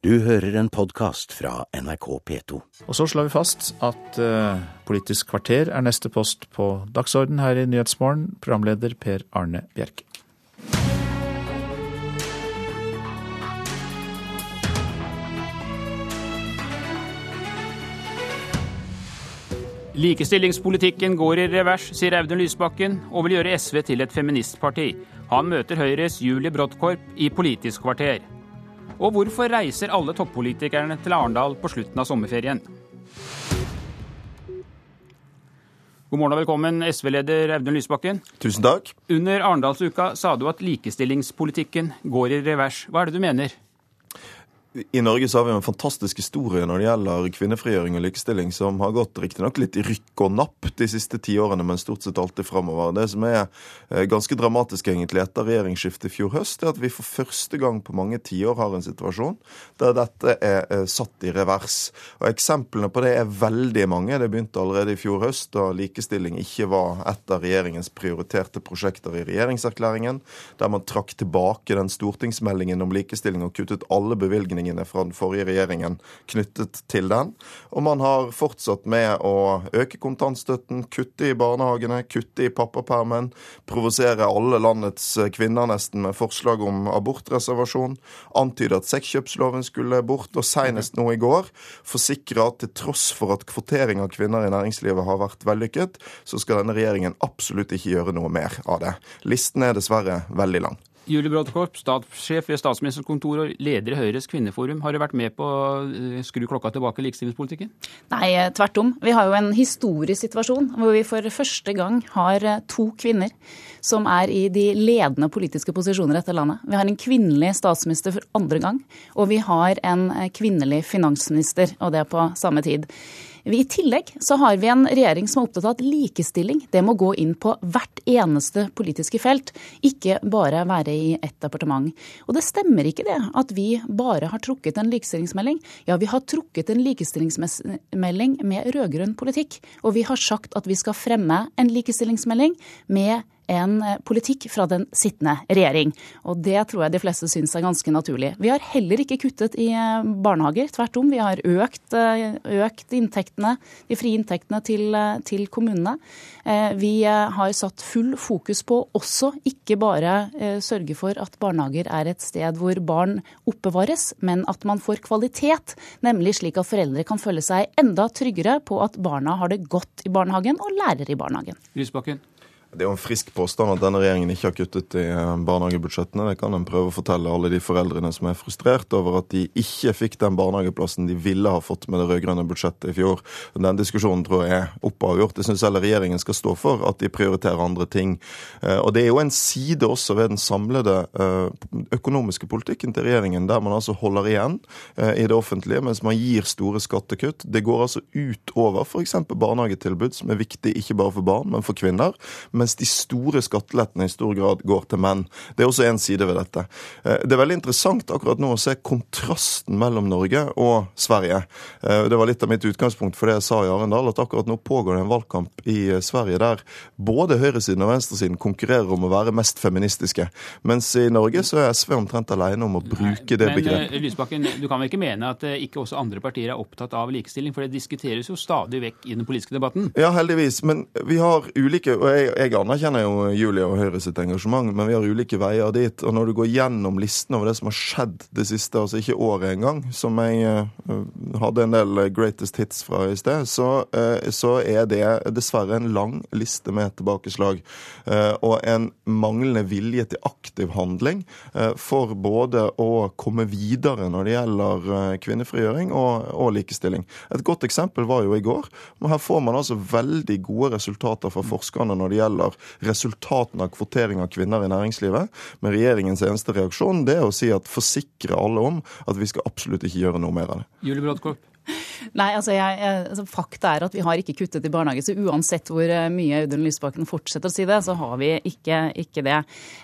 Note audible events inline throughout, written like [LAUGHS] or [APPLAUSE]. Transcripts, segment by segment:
Du hører en podkast fra NRK P2. Og så slår vi fast at eh, Politisk kvarter er neste post på dagsorden her i Nyhetsmorgen. Programleder Per Arne Bjerke. Likestillingspolitikken går i revers, sier Audun Lysbakken, og vil gjøre SV til et feministparti. Han møter Høyres Julie Brodtkorp i Politisk kvarter. Og hvorfor reiser alle toppolitikerne til Arendal på slutten av sommerferien? God morgen og velkommen, SV-leder Audun Lysbakken. Tusen takk. Under Arendalsuka sa du at likestillingspolitikken går i revers. Hva er det du mener? I Norge så har vi en fantastisk historie når det gjelder kvinnefrigjøring og likestilling, som har gått riktignok litt i rykk og napp de siste ti årene, men stort sett alltid framover. Det som er eh, ganske dramatisk egentlig etter regjeringsskiftet i fjor høst, er at vi for første gang på mange tiår har en situasjon der dette er eh, satt i revers. Og Eksemplene på det er veldig mange. Det begynte allerede i fjor høst, da likestilling ikke var et av regjeringens prioriterte prosjekter i regjeringserklæringen, der man trakk tilbake den stortingsmeldingen om likestilling og kuttet alle bevilgningene fra den forrige regjeringen knyttet til den. Og man har fortsatt med å øke kontantstøtten, kutte i barnehagene, kutte i pappapermen, provosere alle landets kvinner nesten med forslag om abortreservasjon, antyde at sexkjøpsloven skulle bort, og senest nå i går forsikre at til tross for at kvotering av kvinner i næringslivet har vært vellykket, så skal denne regjeringen absolutt ikke gjøre noe mer av det. Listen er dessverre veldig lang. Julie Brodtkorp, statssjef ved Statsministerens kontor og leder i Høyres kvinneforum. Har du vært med på å skru klokka tilbake i likestillingspolitikken? Nei, tvert om. Vi har jo en historisk situasjon hvor vi for første gang har to kvinner som er i de ledende politiske posisjoner i dette landet. Vi har en kvinnelig statsminister for andre gang, og vi har en kvinnelig finansminister, og det på samme tid. I tillegg så har vi en regjering som er opptatt av at likestilling det må gå inn på hvert eneste politiske felt, ikke bare være i ett departement. Og det stemmer ikke det at vi bare har trukket en likestillingsmelding. Ja, vi har trukket en likestillingsmelding med rød-grønn politikk. Og vi har sagt at vi skal fremme en likestillingsmelding med en politikk fra den sittende regjering. Og det tror jeg de fleste syns er ganske naturlig. Vi har heller ikke kuttet i barnehager. Tvert om, vi har økt, økt inntektene, de frie inntektene til, til, kommunene. Vi har satt full fokus på også ikke bare sørge for at barnehager er et sted hvor barn oppbevares, men at man får kvalitet. Nemlig slik at foreldre kan føle seg enda tryggere på at barna har det godt i barnehagen og lærer i barnehagen. Lysbakken. Det er jo en frisk påstand at denne regjeringen ikke har kuttet i barnehagebudsjettene. Det kan en prøve å fortelle alle de foreldrene som er frustrert over at de ikke fikk den barnehageplassen de ville ha fått med det rød-grønne budsjettet i fjor. Den diskusjonen tror jeg er oppavgjort. Jeg syns heller regjeringen skal stå for at de prioriterer andre ting. Og det er jo en side også ved den samlede økonomiske politikken til regjeringen, der man altså holder igjen i det offentlige mens man gir store skattekutt. Det går altså utover f.eks. barnehagetilbud, som er viktig ikke bare for barn, men for kvinner mens de store skattelettene i stor grad går til menn. Det er også en side ved dette. Det er veldig interessant akkurat nå å se kontrasten mellom Norge og Sverige. Det var litt av mitt utgangspunkt for det jeg sa i Arendal, at akkurat nå pågår det en valgkamp i Sverige der både høyresiden og venstresiden konkurrerer om å være mest feministiske. Mens i Norge så er SV omtrent alene om å bruke det Men. Lysbakken, du kan vel ikke mene at ikke også andre partier er opptatt av likestilling? For det diskuteres jo stadig vekk i den politiske debatten. Ja, heldigvis. Men vi har ulike og jeg, jeg anerkjenner jo Julie og Høyre sitt engasjement, men vi har ulike veier dit. Og når du går gjennom listen over det som har skjedd det siste, altså ikke året engang, som jeg uh, hadde en del greatest hits fra i sted, så, uh, så er det dessverre en lang liste med tilbakeslag. Og en manglende vilje til aktiv handling for både å komme videre når det gjelder kvinnefrigjøring og, og likestilling. Et godt eksempel var jo i går. Her får man altså veldig gode resultater fra forskerne når det gjelder resultatene av kvotering av kvinner i næringslivet. Men regjeringens eneste reaksjon det er å si at forsikre alle om at vi skal absolutt ikke gjøre noe mer av det. Julie Brodtkorp. Nei, altså, jeg, altså, Fakta er at vi har ikke kuttet i barnehage. Så uansett hvor eh, mye Audun Lysbakken fortsetter å si det, så har vi ikke, ikke det.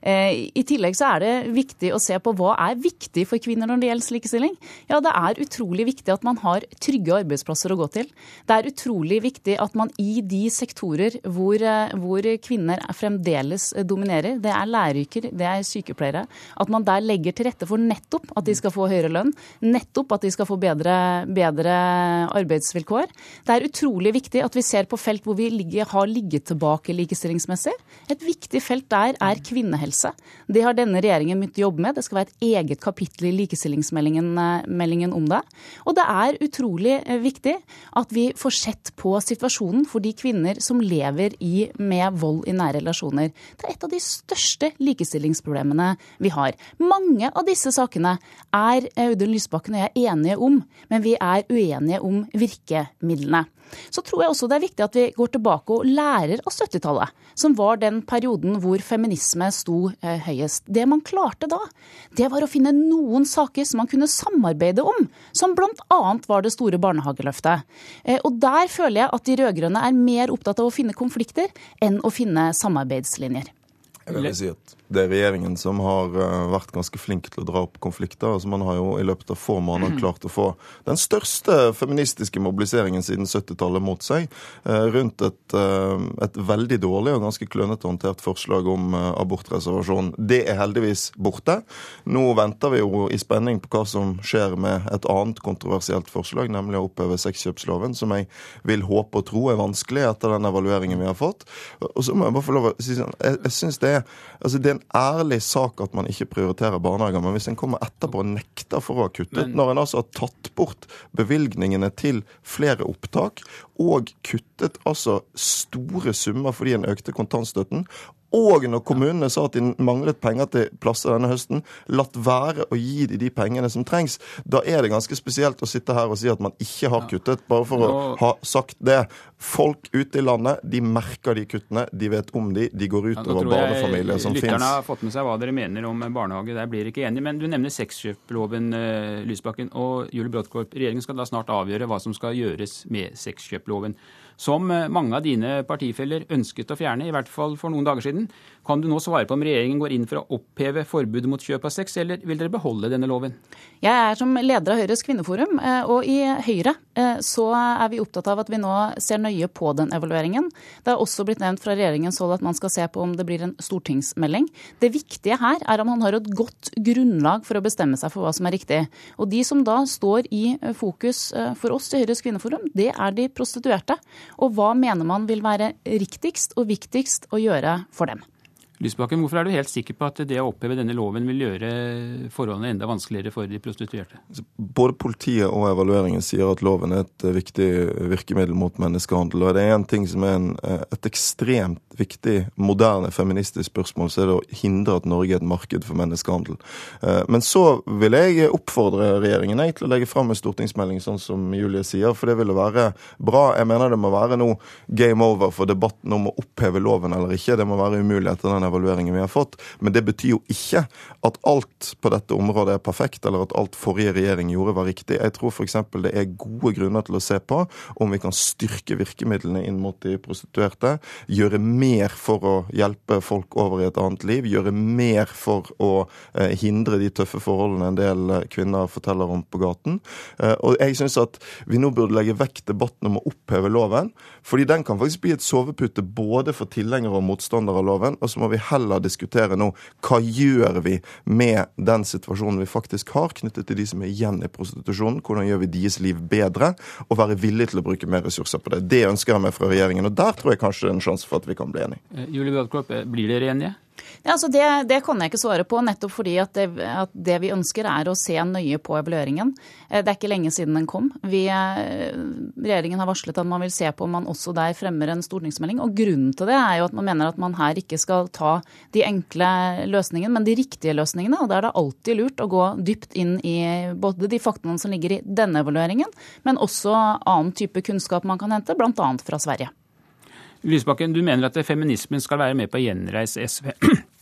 Eh, I tillegg så er det viktig å se på hva er viktig for kvinner når det gjelder likestilling. Ja, det er utrolig viktig at man har trygge arbeidsplasser å gå til. Det er utrolig viktig at man i de sektorer hvor, eh, hvor kvinner fremdeles dominerer, det er læreryrker, det er sykepleiere, at man der legger til rette for nettopp at de skal få høyere lønn, nettopp at de skal få bedre, bedre arbeidsvilkår. Det er utrolig viktig at vi ser på felt hvor vi ligger, har ligget tilbake likestillingsmessig. Et viktig felt der er kvinnehelse. Det har denne regjeringen begynt å jobbe med. Det skal være et eget kapittel i likestillingsmeldingen om det. Og det er utrolig eh, viktig at vi får sett på situasjonen for de kvinner som lever i, med vold i nære relasjoner. Det er et av de største likestillingsproblemene vi har. Mange av disse sakene er Audun Lysbakken og jeg enige om, men vi er uenige om virkemidlene. Så tror jeg også det er viktig at vi går tilbake og lærer av 70-tallet, som var den perioden hvor feminisme sto eh, høyest. Det man klarte da, det var å finne noen saker som man kunne samarbeide om, som bl.a. var det store barnehageløftet. Eh, og der føler jeg at de rød-grønne er mer opptatt av å finne konflikter enn å finne samarbeidslinjer. Jeg vil si at det er regjeringen som har eh, vært ganske flink til å dra opp konflikter. altså Man har jo i løpet av få måneder klart å få den største feministiske mobiliseringen siden 70-tallet mot seg, eh, rundt et, eh, et, veldig dårlig og ganske klønete håndtert forslag om abortreservasjon. Det er heldigvis borte. Nå venter vi jo i spenning på hva som skjer med et annet kontroversielt forslag, nemlig å oppheve sexkjøpsloven, som jeg vil håpe og tro er vanskelig etter den evalueringen vi har fått. Og så må jeg bare få lov å si sånn, jeg, jeg synes det er, altså det er en ærlig sak at man ikke prioriterer barnehager, men hvis en kommer etterpå og nekter for å ha kuttet, men... når en altså har tatt bort bevilgningene til flere opptak, og kuttet altså store summer fordi en økte kontantstøtten, og når kommunene sa at de manglet penger til plasser denne høsten, latt være å gi de de pengene som trengs. Da er det ganske spesielt å sitte her og si at man ikke har kuttet, bare for å ha sagt det. Folk ute i landet de merker de kuttene, de vet om de, de går ut over barnefamilier som fins. Lytterne har fått med seg hva dere mener om barnehage, der blir dere ikke enige. Men du nevner sexkjøploven, eh, Lysbakken, og Julie Brodtkorp. Regjeringen skal da snart avgjøre hva som skal gjøres med sexkjøploven som eh, mange av dine partifeller ønsket å fjerne, i hvert fall for noen dager siden. Kan du nå svare på om regjeringen går inn for å oppheve forbudet mot kjøp av sex, eller vil dere beholde denne loven? Jeg er som leder av Høyres kvinneforum, eh, og i Høyre så er vi opptatt av at vi nå ser nøye på den evalueringen. Det har også blitt nevnt fra regjeringens hold at man skal se på om det blir en stortingsmelding. Det viktige her er om man har et godt grunnlag for å bestemme seg for hva som er riktig. Og de som da står i fokus for oss i Høyres kvinneforum, det er de prostituerte. Og hva mener man vil være riktigst og viktigst å gjøre for dem? Lysbakken, hvorfor er du helt sikker på at det å oppheve denne loven vil gjøre forholdene enda vanskeligere for de prostituerte? Både politiet og evalueringen sier at loven er et viktig virkemiddel mot menneskehandel. Og det er en ting som er en, et ekstremt viktig moderne feministisk spørsmål, så er det å hindre at Norge er et marked for menneskehandel. Eh, men så vil jeg oppfordre regjeringen jeg, til å legge fram en stortingsmelding, sånn som Julie sier, for det ville være bra. Jeg mener det må være noe game over for debatten om å oppheve loven eller ikke. Det må være umulig etter den evalueringen vi har fått. Men det betyr jo ikke at alt på dette området er perfekt, eller at alt forrige regjering gjorde var riktig. Jeg tror f.eks. det er gode grunner til å se på om vi kan styrke virkemidlene inn mot de prostituerte. Gjøre mer for å hjelpe folk over i et annet liv. Gjøre mer for å eh, hindre de tøffe forholdene en del eh, kvinner forteller om på gaten. Eh, og jeg syns at vi nå burde legge vekk debatten om å oppheve loven, fordi den kan faktisk bli et sovepute både for tilhengere og motstandere av loven. Og så må vi heller diskutere nå hva gjør vi med den situasjonen vi faktisk har knyttet til de som er igjen i prostitusjonen. Hvordan gjør vi deres liv bedre, og være villige til å bruke mer ressurser på det. Det ønsker jeg meg fra regjeringen, og der tror jeg kanskje det er en sjanse for at vi kan bli enige. Eh, Julie eh, blir dere enige? Ja, altså det, det, kan jeg ikke svare på, nettopp fordi at det, at det, vi ønsker er å se nøye på evalueringen. Eh, det er ikke lenge siden den kom. Vi, eh, regjeringen har varslet at man vil se på om man også der fremmer en stortingsmelding. Og Grunnen til det er jo at man mener at man her ikke skal ta de enkle løsningene, men de riktige løsningene. Og da er det alltid lurt å gå dypt inn i både de faktaene som ligger i denne evalueringen, men også annen type kunnskap man kan hente, bl.a. fra Sverige. Lysbakken, du mener at feminismen skal være med på å gjenreise SV. [CLEARS THROAT]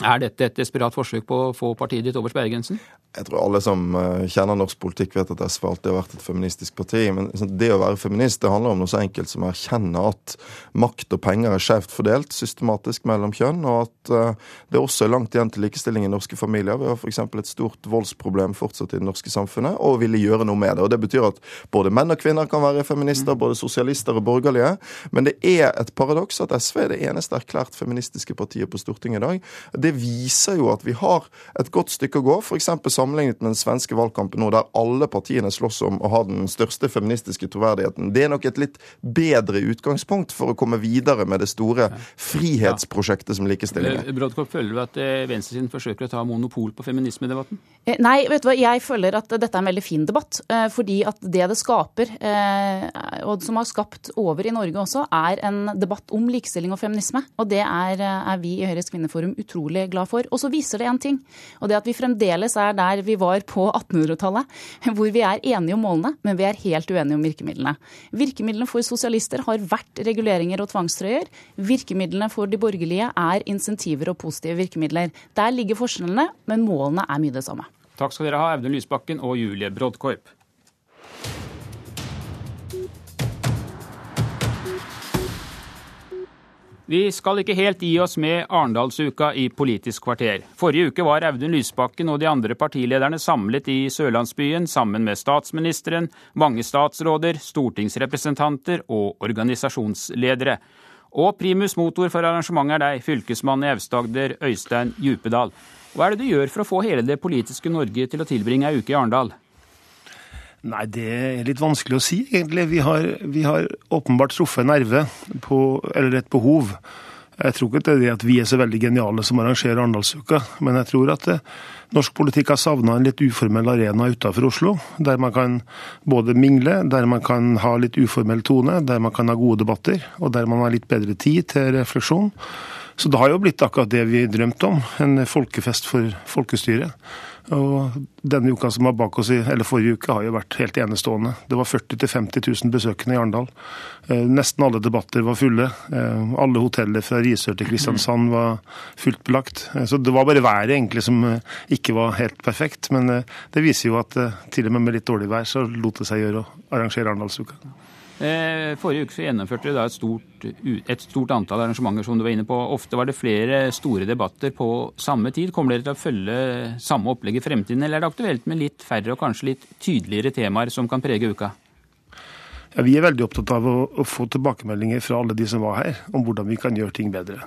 Er dette et desperat forsøk på å få partiet ditt over sperregrensen? Jeg tror alle som uh, kjenner norsk politikk, vet at SV alltid har vært et feministisk parti. Men det å være feminist det handler om noe så enkelt som å erkjenne at makt og penger er skjevt fordelt systematisk mellom kjønn, og at uh, det også er langt igjen til likestilling i norske familier. Vi har f.eks. et stort voldsproblem fortsatt i det norske samfunnet, og ville gjøre noe med det. Og Det betyr at både menn og kvinner kan være feminister, både sosialister og borgerlige. Men det er et paradoks at SV er det eneste erklært feministiske partiet på Stortinget i dag. Det viser jo at vi har et godt stykke å gå. Eksempel sammenlignet med den svenske valgkampen nå, der alle partiene slåss om å ha den største feministiske troverdigheten. Det er nok et litt bedre utgangspunkt for å komme videre med det store frihetsprosjektet som likestilling er. Brodkorp, føler du at eh, venstresiden forsøker å ta monopol på feminismedebatten? Eh, nei, vet du hva, jeg føler at dette er en veldig fin debatt. Eh, fordi at det det skaper, og som har skapt over i Norge også, er en debatt om likestilling og feminisme. Og det er, er vi i Høyres kvinneforum utrolig glad for. Og så viser det én ting, og det at vi fremdeles er der vi var på 1800-tallet, [LAUGHS] hvor vi er enige om målene, men vi er helt uenige om virkemidlene. Virkemidlene for sosialister har vært reguleringer og tvangstrøyer. Virkemidlene for de borgerlige er insentiver og positive virkemidler. Der ligger forskjellene, men målene er mye det samme. Takk skal dere ha, Audun Lysbakken og Julie Brodkorp. Vi skal ikke helt gi oss med Arendalsuka i Politisk kvarter. Forrige uke var Audun Lysbakken og de andre partilederne samlet i sørlandsbyen sammen med statsministeren, mange statsråder, stortingsrepresentanter og organisasjonsledere. Og primus motor for arrangementet er deg, fylkesmann i Aust-Agder, Øystein Djupedal. Hva er det du gjør for å få hele det politiske Norge til å tilbringe ei uke i Arendal? Nei, det er litt vanskelig å si, egentlig. Vi har, vi har åpenbart truffet nerve, på, eller et behov. Jeg tror ikke det er det at vi er så veldig geniale som arrangerer Arendalsuka, men jeg tror at eh, norsk politikk har savna en litt uformell arena utenfor Oslo, der man kan både mingle, der man kan ha litt uformell tone, der man kan ha gode debatter, og der man har litt bedre tid til refleksjon. Så det har jo blitt akkurat det vi drømte om, en folkefest for folkestyret. Og denne uka som var bak oss, eller forrige uke, har jo vært helt enestående. Det var 40 000-50 000 besøkende i Arendal. Eh, nesten alle debatter var fulle. Eh, alle hoteller fra Risør til Kristiansand var fullt belagt. Eh, så det var bare været egentlig som ikke var helt perfekt. Men det viser jo at til og med med litt dårlig vær så lot det seg gjøre å arrangere Arendalsuka. Eh, forrige uke gjennomførte dere et stort, et stort antall arrangementer, som du var inne på. Ofte var det flere store debatter på samme tid. Kommer dere til å følge samme opplegg i fremtiden, eller er det aktuelt med litt færre og kanskje litt tydeligere temaer som kan prege uka? Ja, vi er veldig opptatt av å, å få tilbakemeldinger fra alle de som var her, om hvordan vi kan gjøre ting bedre.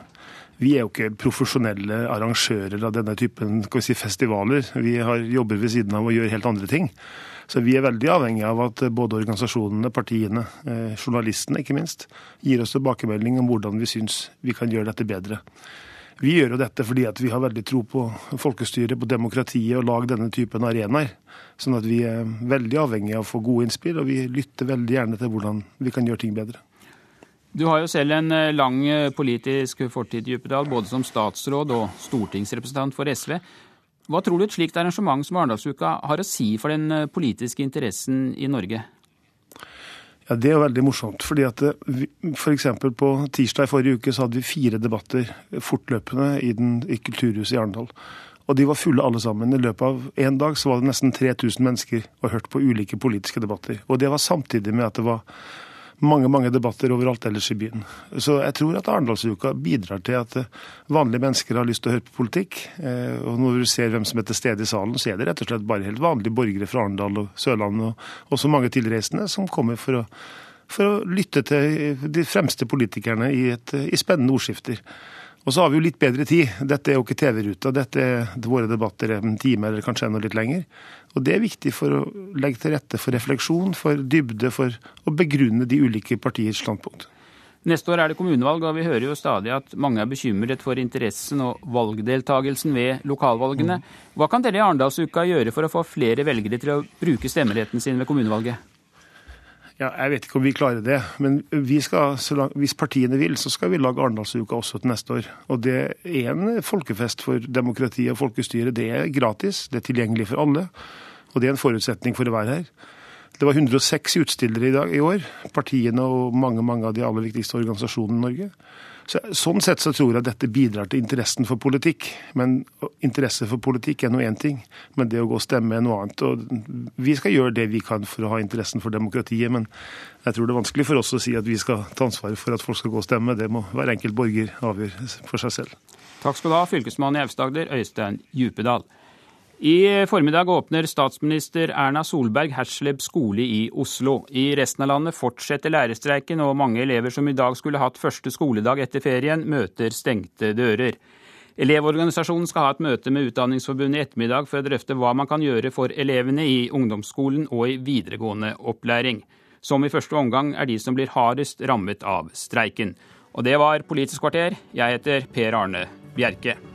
Vi er jo ikke profesjonelle arrangører av denne typen si, festivaler. Vi har, jobber ved siden av og gjør helt andre ting. Så vi er veldig avhengig av at både organisasjonene, partiene, eh, journalistene ikke minst, gir oss tilbakemelding om hvordan vi syns vi kan gjøre dette bedre. Vi gjør jo dette fordi vi har veldig tro på folkestyret, på demokratiet, og lag denne typen arenaer. Sånn at vi er veldig avhengig av å få gode innspill, og vi lytter veldig gjerne til hvordan vi kan gjøre ting bedre. Du har jo selv en eh, lang eh, politisk fortid, Djupedal, både som statsråd og stortingsrepresentant for SV. Hva tror du et slikt arrangement som Arendalsuka har å si for den eh, politiske interessen i Norge? Ja, Det er jo veldig morsomt. fordi at F.eks. For på tirsdag i forrige uke så hadde vi fire debatter fortløpende i, den, i Kulturhuset i Arendal. Og de var fulle alle sammen. I løpet av én dag så var det nesten 3000 mennesker og hørt på ulike politiske debatter. Og det var samtidig med at det var mange mange debatter overalt ellers i byen. Så jeg tror at Arendalsuka bidrar til at eh, vanlige mennesker har lyst til å høre på politikk. Eh, og når du ser hvem som er til stede i salen, så er det rett og slett bare helt vanlige borgere fra Arendal og Sørlandet, og også mange tilreisende, som kommer for å, for å lytte til de fremste politikerne i, et, i spennende ordskifter. Og så har vi jo litt bedre tid. Dette er jo ikke TV-ruta. Dette er våre debatter en time eller kanskje enda litt lenger. Og det er viktig for å legge til rette for refleksjon, for dybde, for å begrunne de ulike partiers standpunkt. Neste år er det kommunevalg, og vi hører jo stadig at mange er bekymret for interessen og valgdeltagelsen ved lokalvalgene. Hva kan dere i Arendalsuka gjøre for å få flere velgere til å bruke stemmeretten sin ved kommunevalget? Ja, jeg vet ikke om vi klarer det, men vi skal, langt, hvis partiene vil, så skal vi lage Arendalsuka også til neste år. Og det er en folkefest for demokrati og folkestyret. Det er gratis, det er tilgjengelig for alle. Og det er en forutsetning for å være her. Det var 106 utstillere i dag i år. Partiene og mange mange av de aller viktigste organisasjonene i Norge. Så, sånn sett så tror jeg at dette bidrar til interessen for politikk. Men interesse for politikk er nå én ting, men det å gå og stemme er noe annet. Og vi skal gjøre det vi kan for å ha interessen for demokratiet, men jeg tror det er vanskelig for oss å si at vi skal ta ansvaret for at folk skal gå og stemme. Det må hver enkelt borger avgjøre for seg selv. Takk skal du ha, fylkesmann i Aust-Agder, Øystein Djupedal. I formiddag åpner statsminister Erna Solberg Hersleb skole i Oslo. I resten av landet fortsetter lærerstreiken, og mange elever som i dag skulle hatt første skoledag etter ferien, møter stengte dører. Elevorganisasjonen skal ha et møte med Utdanningsforbundet i ettermiddag for å drøfte hva man kan gjøre for elevene i ungdomsskolen og i videregående opplæring, som i første omgang er de som blir hardest rammet av streiken. Og det var Politisk kvarter. Jeg heter Per Arne Bjerke.